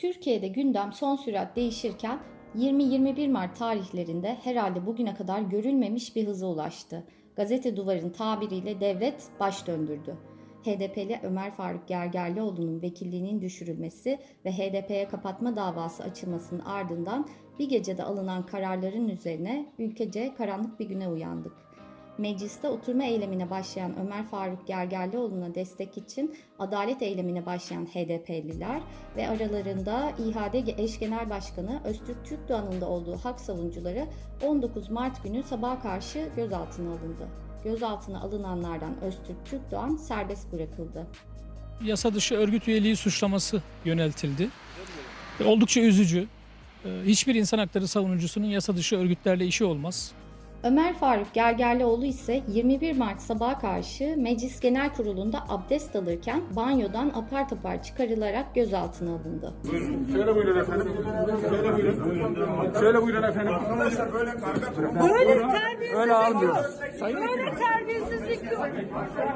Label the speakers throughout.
Speaker 1: Türkiye'de gündem son sürat değişirken 20-21 Mart tarihlerinde herhalde bugüne kadar görülmemiş bir hıza ulaştı. Gazete Duvar'ın tabiriyle devlet baş döndürdü. HDP'li Ömer Faruk Gergerlioğlu'nun vekilliğinin düşürülmesi ve HDP'ye kapatma davası açılmasının ardından bir gecede alınan kararların üzerine ülkece karanlık bir güne uyandık. Mecliste oturma eylemine başlayan Ömer Faruk Gergerlioğlu'na destek için adalet eylemine başlayan HDP'liler ve aralarında İHAD eş genel başkanı Öztürk Türkdoğan'ın da olduğu hak savunucuları 19 Mart günü sabaha karşı gözaltına alındı. Gözaltına alınanlardan Öztürk Türkdoğan serbest bırakıldı.
Speaker 2: Yasa dışı örgüt üyeliği suçlaması yöneltildi. Oldukça üzücü. Hiçbir insan hakları savunucusunun yasa dışı örgütlerle işi olmaz.
Speaker 1: Ömer Faruk Gergerlioğlu ise 21 Mart sabaha karşı Meclis Genel Kurulu'nda abdest alırken banyodan apar topar çıkarılarak gözaltına alındı.
Speaker 3: Buyurun. Şöyle buyurun efendim. Şöyle buyurun. Şöyle buyurun efendim. Arkadaşlar böyle
Speaker 4: Böyle terbiyesizlik
Speaker 3: Öyle almıyoruz.
Speaker 4: Böyle terbiyesizlik yok.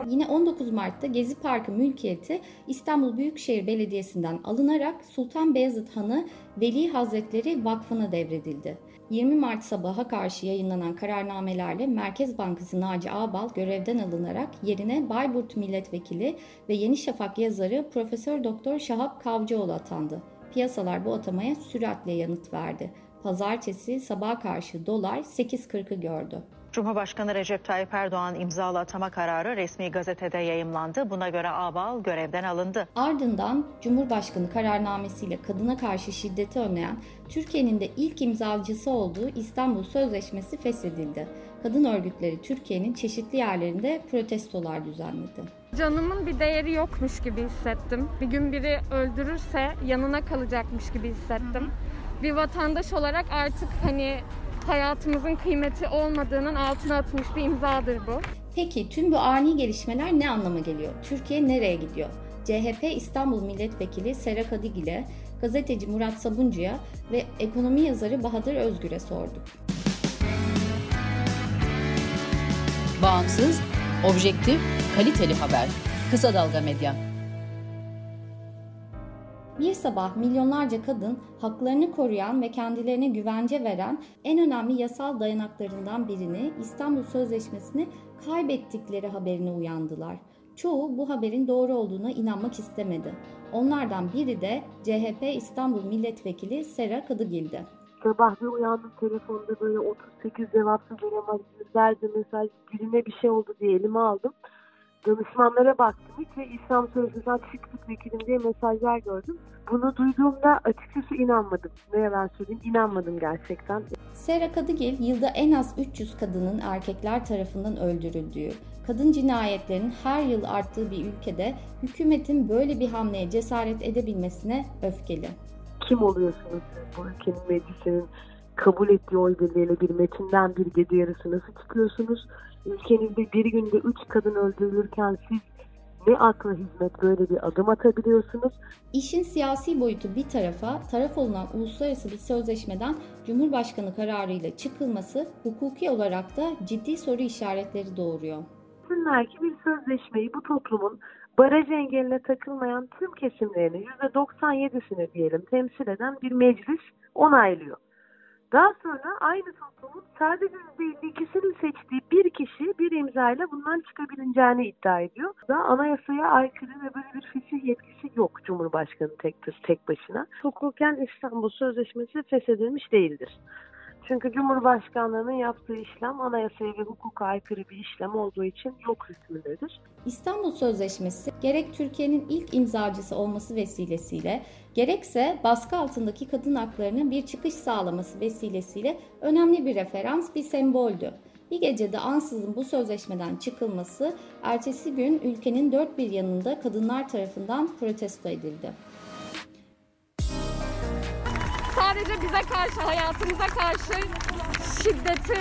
Speaker 1: Yine 19 Mart'ta Gezi Parkı mülkiyeti İstanbul Büyükşehir Belediyesi'nden alınarak Sultan Beyazıt Hanı Veli Hazretleri Vakfı'na devredildi. 20 Mart sabaha karşı yayınlanan kararnamelerle Merkez Bankası Naci Ağbal görevden alınarak yerine Bayburt Milletvekili ve Yeni Şafak yazarı Profesör Doktor Şahap Kavcıoğlu atandı. Piyasalar bu atamaya süratle yanıt verdi. Pazartesi sabaha karşı dolar 8.40'ı gördü.
Speaker 5: Cumhurbaşkanı Recep Tayyip Erdoğan imzalı atama kararı resmi gazetede yayımlandı. Buna göre Ağbal görevden alındı.
Speaker 1: Ardından Cumhurbaşkanı kararnamesiyle kadına karşı şiddeti önleyen Türkiye'nin de ilk imzacısı olduğu İstanbul Sözleşmesi feshedildi. Kadın örgütleri Türkiye'nin çeşitli yerlerinde protestolar düzenledi.
Speaker 6: Canımın bir değeri yokmuş gibi hissettim. Bir gün biri öldürürse yanına kalacakmış gibi hissettim. Bir vatandaş olarak artık hani hayatımızın kıymeti olmadığının altına atılmış bir imzadır bu.
Speaker 1: Peki tüm bu ani gelişmeler ne anlama geliyor? Türkiye nereye gidiyor? CHP İstanbul Milletvekili Sera Kadigil'e, gazeteci Murat Sabuncu'ya ve ekonomi yazarı Bahadır Özgür'e sorduk.
Speaker 7: Bağımsız, objektif, kaliteli haber. Kısa Dalga Medya.
Speaker 1: Bir sabah milyonlarca kadın haklarını koruyan ve kendilerine güvence veren en önemli yasal dayanaklarından birini İstanbul Sözleşmesi'ni kaybettikleri haberine uyandılar. Çoğu bu haberin doğru olduğuna inanmak istemedi. Onlardan biri de CHP İstanbul Milletvekili Sera Kadıgil'di.
Speaker 8: Sabah bir uyandım telefonda böyle 38 cevapsız arama, yüzlerce mesaj, birine bir şey oldu diye elime aldım. Danışmanlara baktım hiç ve İslam Sözlüğü'nden çıktık vekilim diye mesajlar gördüm. Bunu duyduğumda açıkçası inanmadım. Ne yalan söyleyeyim inanmadım gerçekten.
Speaker 1: Sera Kadıgil yılda en az 300 kadının erkekler tarafından öldürüldüğü, kadın cinayetlerinin her yıl arttığı bir ülkede hükümetin böyle bir hamleye cesaret edebilmesine öfkeli.
Speaker 8: Kim oluyorsunuz bu ülkenin meclisinin kabul ettiği oy birliğiyle bir metinden bir gece yarısı nasıl çıkıyorsunuz? Ülkenizde bir günde üç kadın öldürülürken siz ne akla hizmet böyle bir adım atabiliyorsunuz?
Speaker 1: İşin siyasi boyutu bir tarafa, taraf olunan uluslararası bir sözleşmeden Cumhurbaşkanı kararıyla çıkılması hukuki olarak da ciddi soru işaretleri doğuruyor.
Speaker 8: Desinler ki bir sözleşmeyi bu toplumun baraj engeline takılmayan tüm kesimlerini %97'sini diyelim temsil eden bir meclis onaylıyor. Daha sonra aynı toplumun sadece %52'sinin seçtiği bir kişi bir imzayla bundan çıkabileceğini iddia ediyor. Da anayasaya aykırı ve böyle bir fesih yetkisi yok Cumhurbaşkanı tek, tek başına. Hukuken İstanbul Sözleşmesi feshedilmiş değildir. Çünkü Cumhurbaşkanlığının yaptığı işlem anayasaya ve hukuka aykırı bir işlem olduğu için yok hükmündedir.
Speaker 1: İstanbul Sözleşmesi gerek Türkiye'nin ilk imzacısı olması vesilesiyle gerekse baskı altındaki kadın haklarına bir çıkış sağlaması vesilesiyle önemli bir referans, bir semboldü. Bir gecede ansızın bu sözleşmeden çıkılması ertesi gün ülkenin dört bir yanında kadınlar tarafından protesto edildi.
Speaker 6: Sadece bize karşı, hayatımıza karşı şiddeti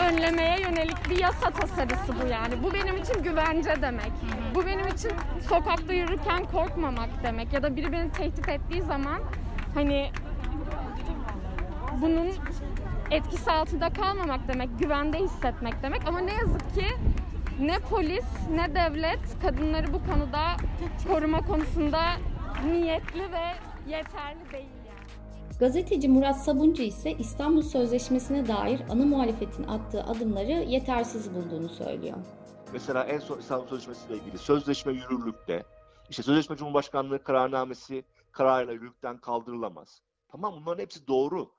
Speaker 6: önlemeye yönelik bir yasa tasarısı bu yani. Bu benim için güvence demek. Bu benim için sokakta yürürken korkmamak demek. Ya da biri beni tehdit ettiği zaman hani bunun etkisi altında kalmamak demek, güvende hissetmek demek. Ama ne yazık ki ne polis ne devlet kadınları bu konuda koruma konusunda niyetli ve yeterli değil.
Speaker 1: Gazeteci Murat Sabuncu ise İstanbul Sözleşmesi'ne dair ana muhalefetin attığı adımları yetersiz bulduğunu söylüyor.
Speaker 9: Mesela en son İstanbul Sözleşmesi ile ilgili sözleşme yürürlükte, işte sözleşme Cumhurbaşkanlığı kararnamesi kararıyla yürürlükten kaldırılamaz. Tamam bunların hepsi doğru.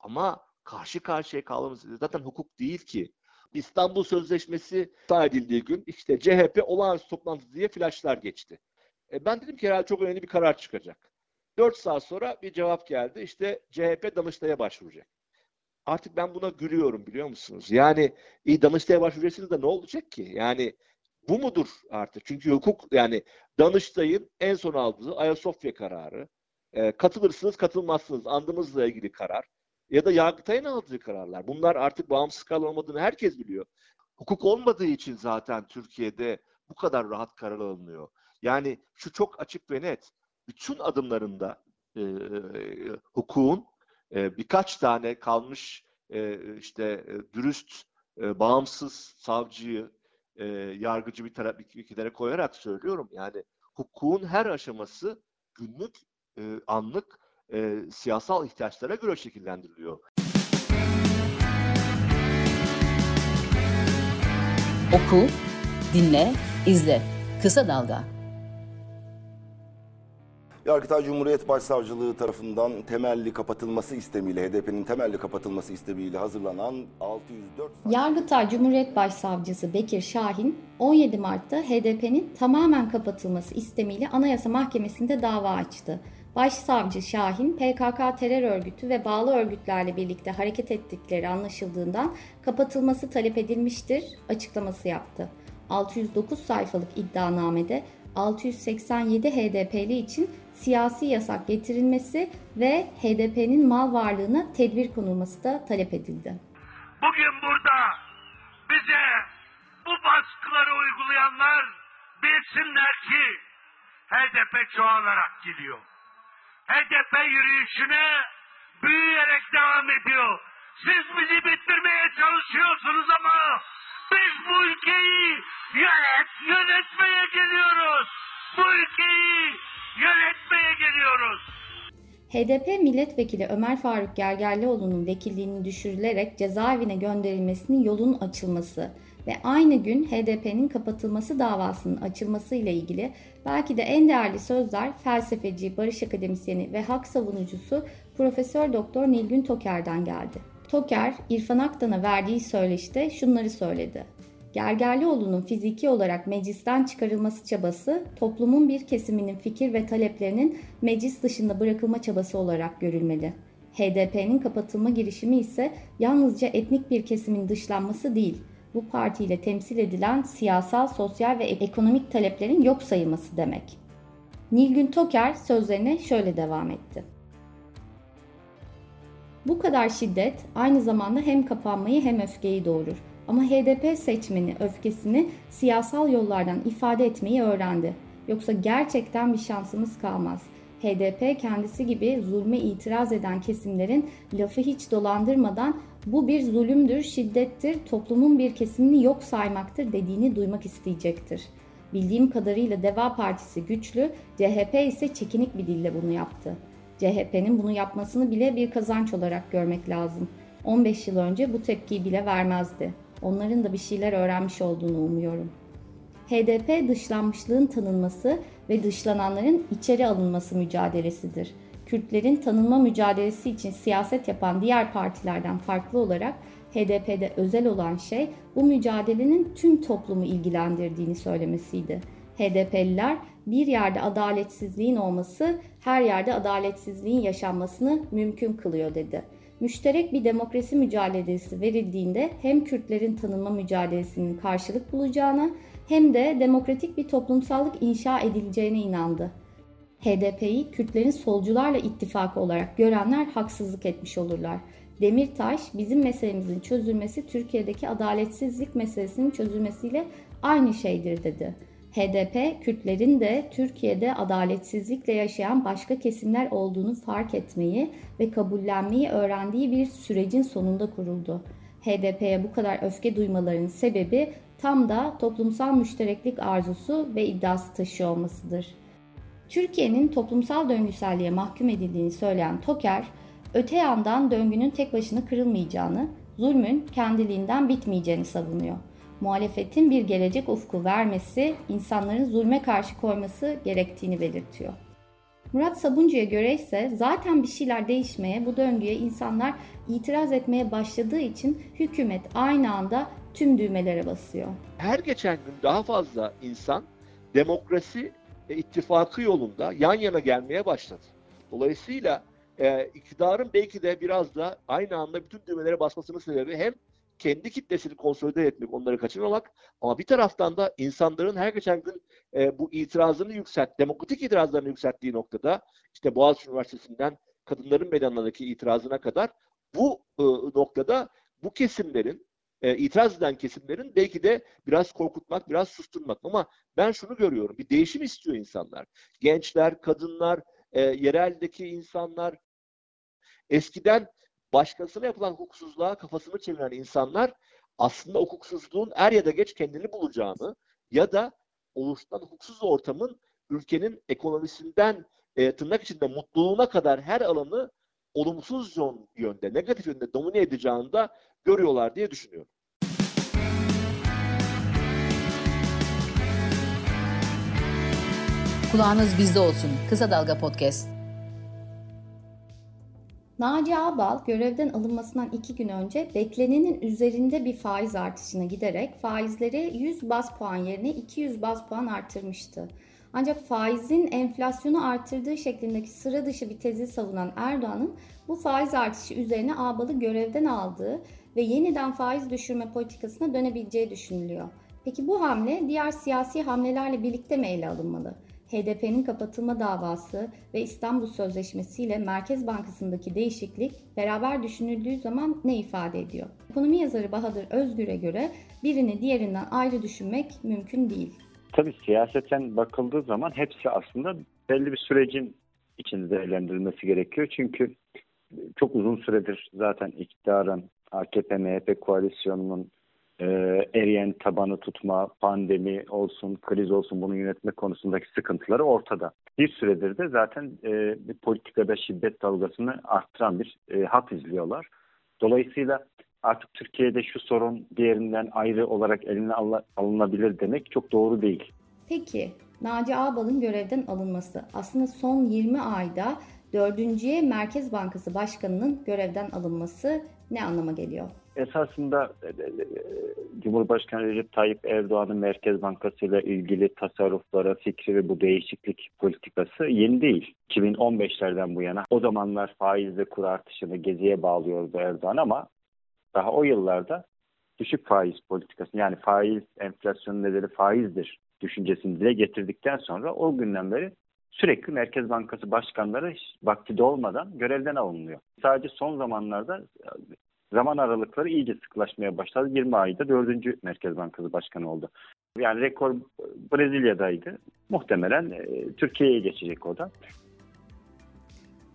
Speaker 9: Ama karşı karşıya kalmamız zaten hukuk değil ki. İstanbul Sözleşmesi edildiği gün işte CHP olağanüstü toplantı diye flaşlar geçti. E ben dedim ki herhalde çok önemli bir karar çıkacak. 4 saat sonra bir cevap geldi. İşte CHP Danıştay'a başvuracak. Artık ben buna gülüyorum biliyor musunuz? Yani iyi Danıştay'a başvuracaksınız da ne olacak ki? Yani bu mudur artık? Çünkü hukuk yani Danıştay'ın en son aldığı Ayasofya kararı, e, katılırsınız katılmazsınız andımızla ilgili karar ya da Yargıtay'ın aldığı kararlar. Bunlar artık bağımsız karar olmadığını herkes biliyor. Hukuk olmadığı için zaten Türkiye'de bu kadar rahat karar alınıyor. Yani şu çok açık ve net. Bütün adımlarında e, hukukun e, birkaç tane kalmış e, işte e, dürüst, e, bağımsız savcıyı, e, yargıcı bir taraf bir kenara koyarak söylüyorum. Yani hukukun her aşaması günlük, e, anlık e, siyasal ihtiyaçlara göre şekillendiriliyor.
Speaker 7: Oku, dinle, izle. Kısa Dalga.
Speaker 10: Yargıtay Cumhuriyet Başsavcılığı tarafından temelli kapatılması istemiyle, HDP'nin temelli kapatılması istemiyle hazırlanan 604...
Speaker 1: Yargıtay Cumhuriyet Başsavcısı Bekir Şahin, 17 Mart'ta HDP'nin tamamen kapatılması istemiyle Anayasa Mahkemesi'nde dava açtı. Başsavcı Şahin, PKK terör örgütü ve bağlı örgütlerle birlikte hareket ettikleri anlaşıldığından kapatılması talep edilmiştir açıklaması yaptı. 609 sayfalık iddianamede 687 HDP'li için siyasi yasak getirilmesi ve HDP'nin mal varlığına tedbir konulması da talep edildi.
Speaker 11: Bugün burada bize bu baskıları uygulayanlar bilsinler ki HDP çoğalarak gidiyor. HDP yürüyüşüne büyüyerek devam ediyor. Siz bizi bitirmeye çalışıyorsunuz ama biz bu ülkeyi yönet, yönetmeye geliyoruz. Bu ülkeyi.
Speaker 1: HDP milletvekili Ömer Faruk Gergerlioğlu'nun vekilliğini düşürülerek cezaevine gönderilmesinin yolun açılması ve aynı gün HDP'nin kapatılması davasının açılması ile ilgili belki de en değerli sözler felsefeci, barış akademisyeni ve hak savunucusu Profesör Doktor Nilgün Toker'den geldi. Toker, İrfan Aktan'a verdiği söyleşte şunları söyledi. Gergerlioğlu'nun fiziki olarak meclisten çıkarılması çabası toplumun bir kesiminin fikir ve taleplerinin meclis dışında bırakılma çabası olarak görülmeli. HDP'nin kapatılma girişimi ise yalnızca etnik bir kesimin dışlanması değil, bu partiyle temsil edilen siyasal, sosyal ve ekonomik taleplerin yok sayılması demek. Nilgün Toker sözlerine şöyle devam etti. Bu kadar şiddet aynı zamanda hem kapanmayı hem öfkeyi doğurur. Ama HDP seçmeni öfkesini siyasal yollardan ifade etmeyi öğrendi. Yoksa gerçekten bir şansımız kalmaz. HDP kendisi gibi zulme itiraz eden kesimlerin lafı hiç dolandırmadan bu bir zulümdür, şiddettir, toplumun bir kesimini yok saymaktır dediğini duymak isteyecektir. Bildiğim kadarıyla Deva Partisi güçlü, CHP ise çekinik bir dille bunu yaptı. CHP'nin bunu yapmasını bile bir kazanç olarak görmek lazım. 15 yıl önce bu tepkiyi bile vermezdi. Onların da bir şeyler öğrenmiş olduğunu umuyorum. HDP dışlanmışlığın tanınması ve dışlananların içeri alınması mücadelesidir. Kürtlerin tanınma mücadelesi için siyaset yapan diğer partilerden farklı olarak HDP'de özel olan şey bu mücadelenin tüm toplumu ilgilendirdiğini söylemesiydi. HDP'liler bir yerde adaletsizliğin olması her yerde adaletsizliğin yaşanmasını mümkün kılıyor dedi. Müşterek bir demokrasi mücadelesi verildiğinde hem Kürtlerin tanınma mücadelesinin karşılık bulacağına hem de demokratik bir toplumsallık inşa edileceğine inandı. HDP'yi Kürtlerin solcularla ittifakı olarak görenler haksızlık etmiş olurlar. Demirtaş, bizim meselemizin çözülmesi Türkiye'deki adaletsizlik meselesinin çözülmesiyle aynı şeydir dedi. HDP, Kürtlerin de Türkiye'de adaletsizlikle yaşayan başka kesimler olduğunu fark etmeyi ve kabullenmeyi öğrendiği bir sürecin sonunda kuruldu. HDP'ye bu kadar öfke duymalarının sebebi tam da toplumsal müştereklik arzusu ve iddiası taşıyor olmasıdır. Türkiye'nin toplumsal döngüselliğe mahkum edildiğini söyleyen Toker, öte yandan döngünün tek başına kırılmayacağını, zulmün kendiliğinden bitmeyeceğini savunuyor. Muhalefetin bir gelecek ufku vermesi, insanların zulme karşı koyması gerektiğini belirtiyor. Murat Sabuncu'ya göre ise zaten bir şeyler değişmeye, bu döngüye insanlar itiraz etmeye başladığı için hükümet aynı anda tüm düğmelere basıyor.
Speaker 9: Her geçen gün daha fazla insan demokrasi e, ittifakı yolunda yan yana gelmeye başladı. Dolayısıyla e, iktidarın belki de biraz da aynı anda bütün düğmelere basmasının sebebi hem kendi kitlesini konsolide etmek, onları kaçırmamak ama bir taraftan da insanların her geçen gün e, bu itirazını yükselt, demokratik itirazlarını yükselttiği noktada işte Boğaziçi Üniversitesi'nden kadınların meydanlarındaki itirazına kadar bu e, noktada bu kesimlerin e, itiraz eden kesimlerin belki de biraz korkutmak, biraz susturmak. Ama ben şunu görüyorum, bir değişim istiyor insanlar. Gençler, kadınlar, e, yereldeki insanlar, eskiden başkasına yapılan hukuksuzluğa kafasını çeviren insanlar aslında hukuksuzluğun er ya da geç kendini bulacağını ya da oluşturan hukuksuz ortamın ülkenin ekonomisinden e, tırnak içinde mutluluğuna kadar her alanı olumsuz yönde, negatif yönde domine edeceğini de görüyorlar diye düşünüyorum.
Speaker 7: Kulağınız bizde olsun. Kısa Dalga Podcast.
Speaker 1: Naci Ağbal görevden alınmasından iki gün önce beklenenin üzerinde bir faiz artışına giderek faizleri 100 bas puan yerine 200 bas puan artırmıştı. Ancak faizin enflasyonu artırdığı şeklindeki sıra dışı bir tezi savunan Erdoğan'ın bu faiz artışı üzerine Ağbal'ı görevden aldığı ve yeniden faiz düşürme politikasına dönebileceği düşünülüyor. Peki bu hamle diğer siyasi hamlelerle birlikte mi ele alınmalı? HDP'nin kapatılma davası ve İstanbul Sözleşmesi ile Merkez Bankası'ndaki değişiklik beraber düşünüldüğü zaman ne ifade ediyor? Ekonomi yazarı Bahadır Özgür'e göre birini diğerinden ayrı düşünmek mümkün değil.
Speaker 12: Tabii siyaseten bakıldığı zaman hepsi aslında belli bir sürecin içinde değerlendirilmesi gerekiyor. Çünkü çok uzun süredir zaten iktidarın AKP-MHP koalisyonunun e, eriyen tabanı tutma, pandemi olsun, kriz olsun bunu yönetme konusundaki sıkıntıları ortada. Bir süredir de zaten e, politikada şiddet dalgasını arttıran bir e, hat izliyorlar. Dolayısıyla artık Türkiye'de şu sorun diğerinden ayrı olarak eline alınabilir demek çok doğru değil.
Speaker 1: Peki Naci Ağbal'ın görevden alınması aslında son 20 ayda dördüncüye Merkez Bankası Başkanı'nın görevden alınması ne anlama geliyor?
Speaker 12: Esasında e, e, e, Cumhurbaşkanı Recep Tayyip Erdoğan'ın Merkez Bankası ile ilgili tasarruflara, fikri ve bu değişiklik politikası yeni değil. 2015'lerden bu yana o zamanlar faizle kur artışını geziye bağlıyordu Erdoğan ama daha o yıllarda düşük faiz politikası yani faiz enflasyonun nedeni faizdir düşüncesini dile getirdikten sonra o günden beri sürekli Merkez Bankası başkanları vakti dolmadan görevden alınıyor. Sadece son zamanlarda zaman aralıkları iyice sıklaşmaya başladı. 20 ayda 4. Merkez Bankası Başkanı oldu. Yani rekor Brezilya'daydı. Muhtemelen e, Türkiye'ye geçecek o da.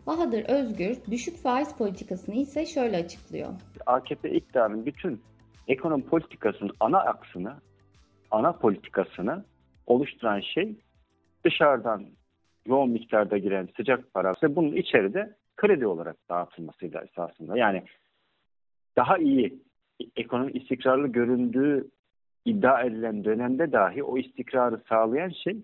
Speaker 1: Bahadır Özgür düşük faiz politikasını ise şöyle açıklıyor.
Speaker 12: AKP iktidarının bütün ekonomi politikasının ana aksını, ana politikasını oluşturan şey dışarıdan yoğun miktarda giren sıcak para ve bunun içeride kredi olarak dağıtılmasıyla esasında. Yani daha iyi ekonomi istikrarlı göründüğü iddia edilen dönemde dahi o istikrarı sağlayan şey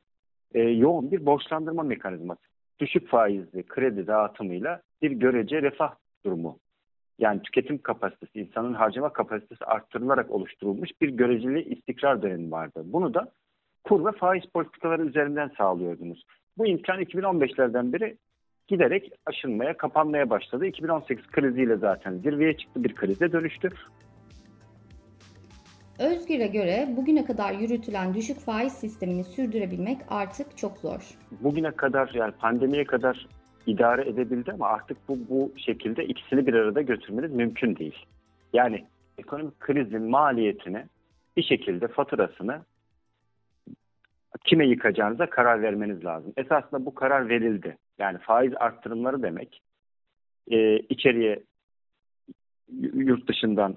Speaker 12: e, yoğun bir borçlandırma mekanizması. Düşük faizli kredi dağıtımıyla bir görece refah durumu. Yani tüketim kapasitesi, insanın harcama kapasitesi arttırılarak oluşturulmuş bir göreceli istikrar dönemi vardı. Bunu da kur ve faiz politikaları üzerinden sağlıyordunuz. Bu imkan 2015'lerden beri giderek aşınmaya, kapanmaya başladı. 2018 kriziyle zaten zirveye çıktı, bir krize dönüştü.
Speaker 1: Özgür'e göre bugüne kadar yürütülen düşük faiz sistemini sürdürebilmek artık çok zor.
Speaker 12: Bugüne kadar yani pandemiye kadar idare edebildi ama artık bu, bu şekilde ikisini bir arada götürmeniz mümkün değil. Yani ekonomik krizin maliyetini bir şekilde faturasını kime yıkacağınıza karar vermeniz lazım. Esasında bu karar verildi. Yani faiz arttırımları demek e, içeriye yurt dışından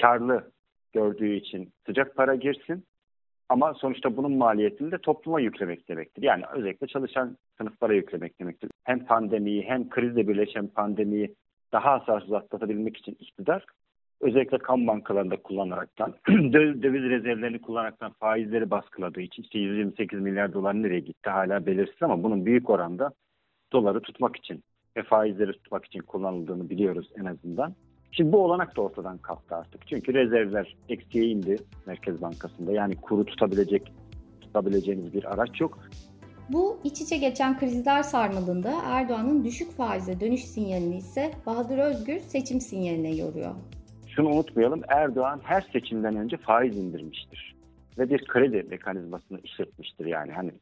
Speaker 12: karlı gördüğü için sıcak para girsin. Ama sonuçta bunun maliyetini de topluma yüklemek demektir. Yani özellikle çalışan sınıflara yüklemek demektir. Hem pandemiyi hem krizle birleşen pandemiyi daha hasarsız atlatabilmek için iktidar özellikle kan bankalarında kullanaraktan, döviz rezervlerini kullanaraktan faizleri baskıladığı için işte 128 milyar dolar nereye gitti hala belirsiz ama bunun büyük oranda doları tutmak için ve faizleri tutmak için kullanıldığını biliyoruz en azından. Şimdi bu olanak da ortadan kalktı artık. Çünkü rezervler eksiye indi Merkez Bankası'nda. Yani kuru tutabilecek tutabileceğiniz bir araç yok.
Speaker 1: Bu iç içe geçen krizler sarmalında Erdoğan'ın düşük faize dönüş sinyalini ise Bahadır Özgür seçim sinyaline yoruyor.
Speaker 12: Şunu unutmayalım Erdoğan her seçimden önce faiz indirmiştir. Ve bir kredi mekanizmasını işletmiştir yani. Hani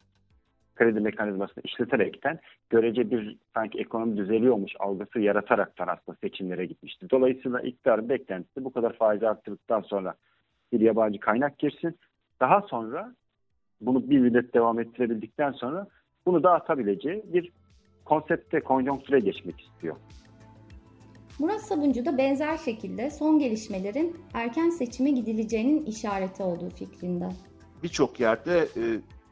Speaker 12: kredi mekanizmasını işleterekten görece bir sanki ekonomi düzeliyormuş algısı yarataraktan aslında seçimlere gitmişti. Dolayısıyla iktidarın beklentisi bu kadar faiz arttırdıktan sonra bir yabancı kaynak girsin. Daha sonra bunu bir müddet devam ettirebildikten sonra bunu dağıtabileceği bir konsepte, konjonktüre geçmek istiyor.
Speaker 1: Murat Sabuncu da benzer şekilde son gelişmelerin erken seçime gidileceğinin işareti olduğu fikrinde.
Speaker 9: Birçok yerde e,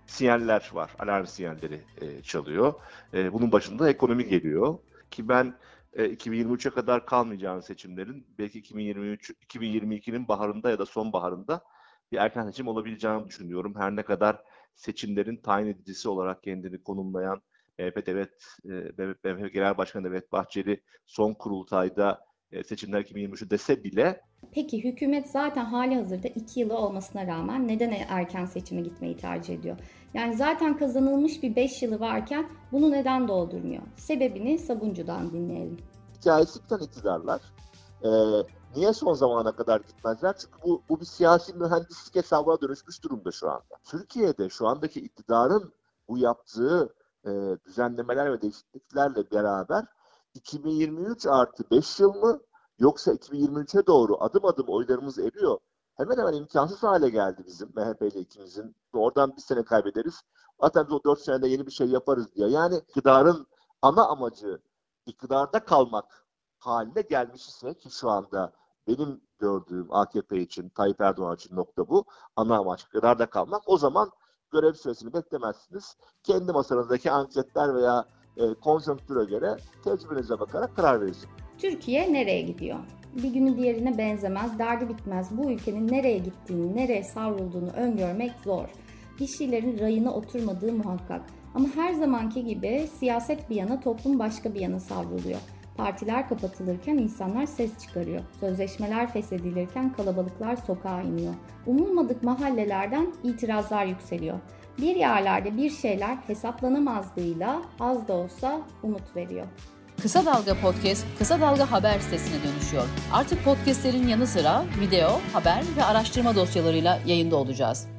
Speaker 9: sinyaller var, alarm sinyalleri e, çalıyor. E, bunun başında ekonomi geliyor ki ben e, 2023'e kadar kalmayacağını seçimlerin belki 2023 2022'nin baharında ya da sonbaharında bir erken seçim olabileceğini düşünüyorum. Her ne kadar seçimlerin tayin edicisi olarak kendini konumlayan MHP Devlet, MHP Genel Başkanı Devlet Bahçeli son kurultayda e, seçimler 2023 dese bile
Speaker 1: Peki hükümet zaten hali hazırda 2 yılı olmasına rağmen neden erken seçime gitmeyi tercih ediyor? Yani zaten kazanılmış bir 5 yılı varken bunu neden doldurmuyor? Sebebini Sabuncu'dan dinleyelim.
Speaker 9: Hikayesi biten iktidarlar e, niye son zamana kadar gitmezler? Çünkü bu, bu bir siyasi mühendislik hesabına dönüşmüş durumda şu anda. Türkiye'de şu andaki iktidarın bu yaptığı e, düzenlemeler ve değişikliklerle beraber 2023 artı 5 yıl mı yoksa 2023'e doğru adım adım oylarımız eriyor. Hemen hemen imkansız hale geldi bizim MHP ile ikimizin. Oradan bir sene kaybederiz. Zaten o 4 senede yeni bir şey yaparız diye. Yani iktidarın ana amacı iktidarda kalmak haline gelmiş ise ki şu anda benim gördüğüm AKP için, Tayyip Erdoğan için nokta bu. Ana amaç iktidarda kalmak. O zaman görev süresini beklemezsiniz. Kendi masanızdaki anketler veya e, konjonktüre göre tecrübenize bakarak karar verirsiniz.
Speaker 1: Türkiye nereye gidiyor? Bir günü diğerine benzemez, derdi bitmez. Bu ülkenin nereye gittiğini, nereye savrulduğunu öngörmek zor. Bir şeylerin rayına oturmadığı muhakkak. Ama her zamanki gibi siyaset bir yana, toplum başka bir yana savruluyor. Partiler kapatılırken insanlar ses çıkarıyor. Sözleşmeler feshedilirken kalabalıklar sokağa iniyor. Umulmadık mahallelerden itirazlar yükseliyor. Bir yerlerde bir şeyler hesaplanamazlığıyla az da olsa umut veriyor.
Speaker 7: Kısa Dalga Podcast, Kısa Dalga Haber sitesine dönüşüyor. Artık podcastlerin yanı sıra video, haber ve araştırma dosyalarıyla yayında olacağız.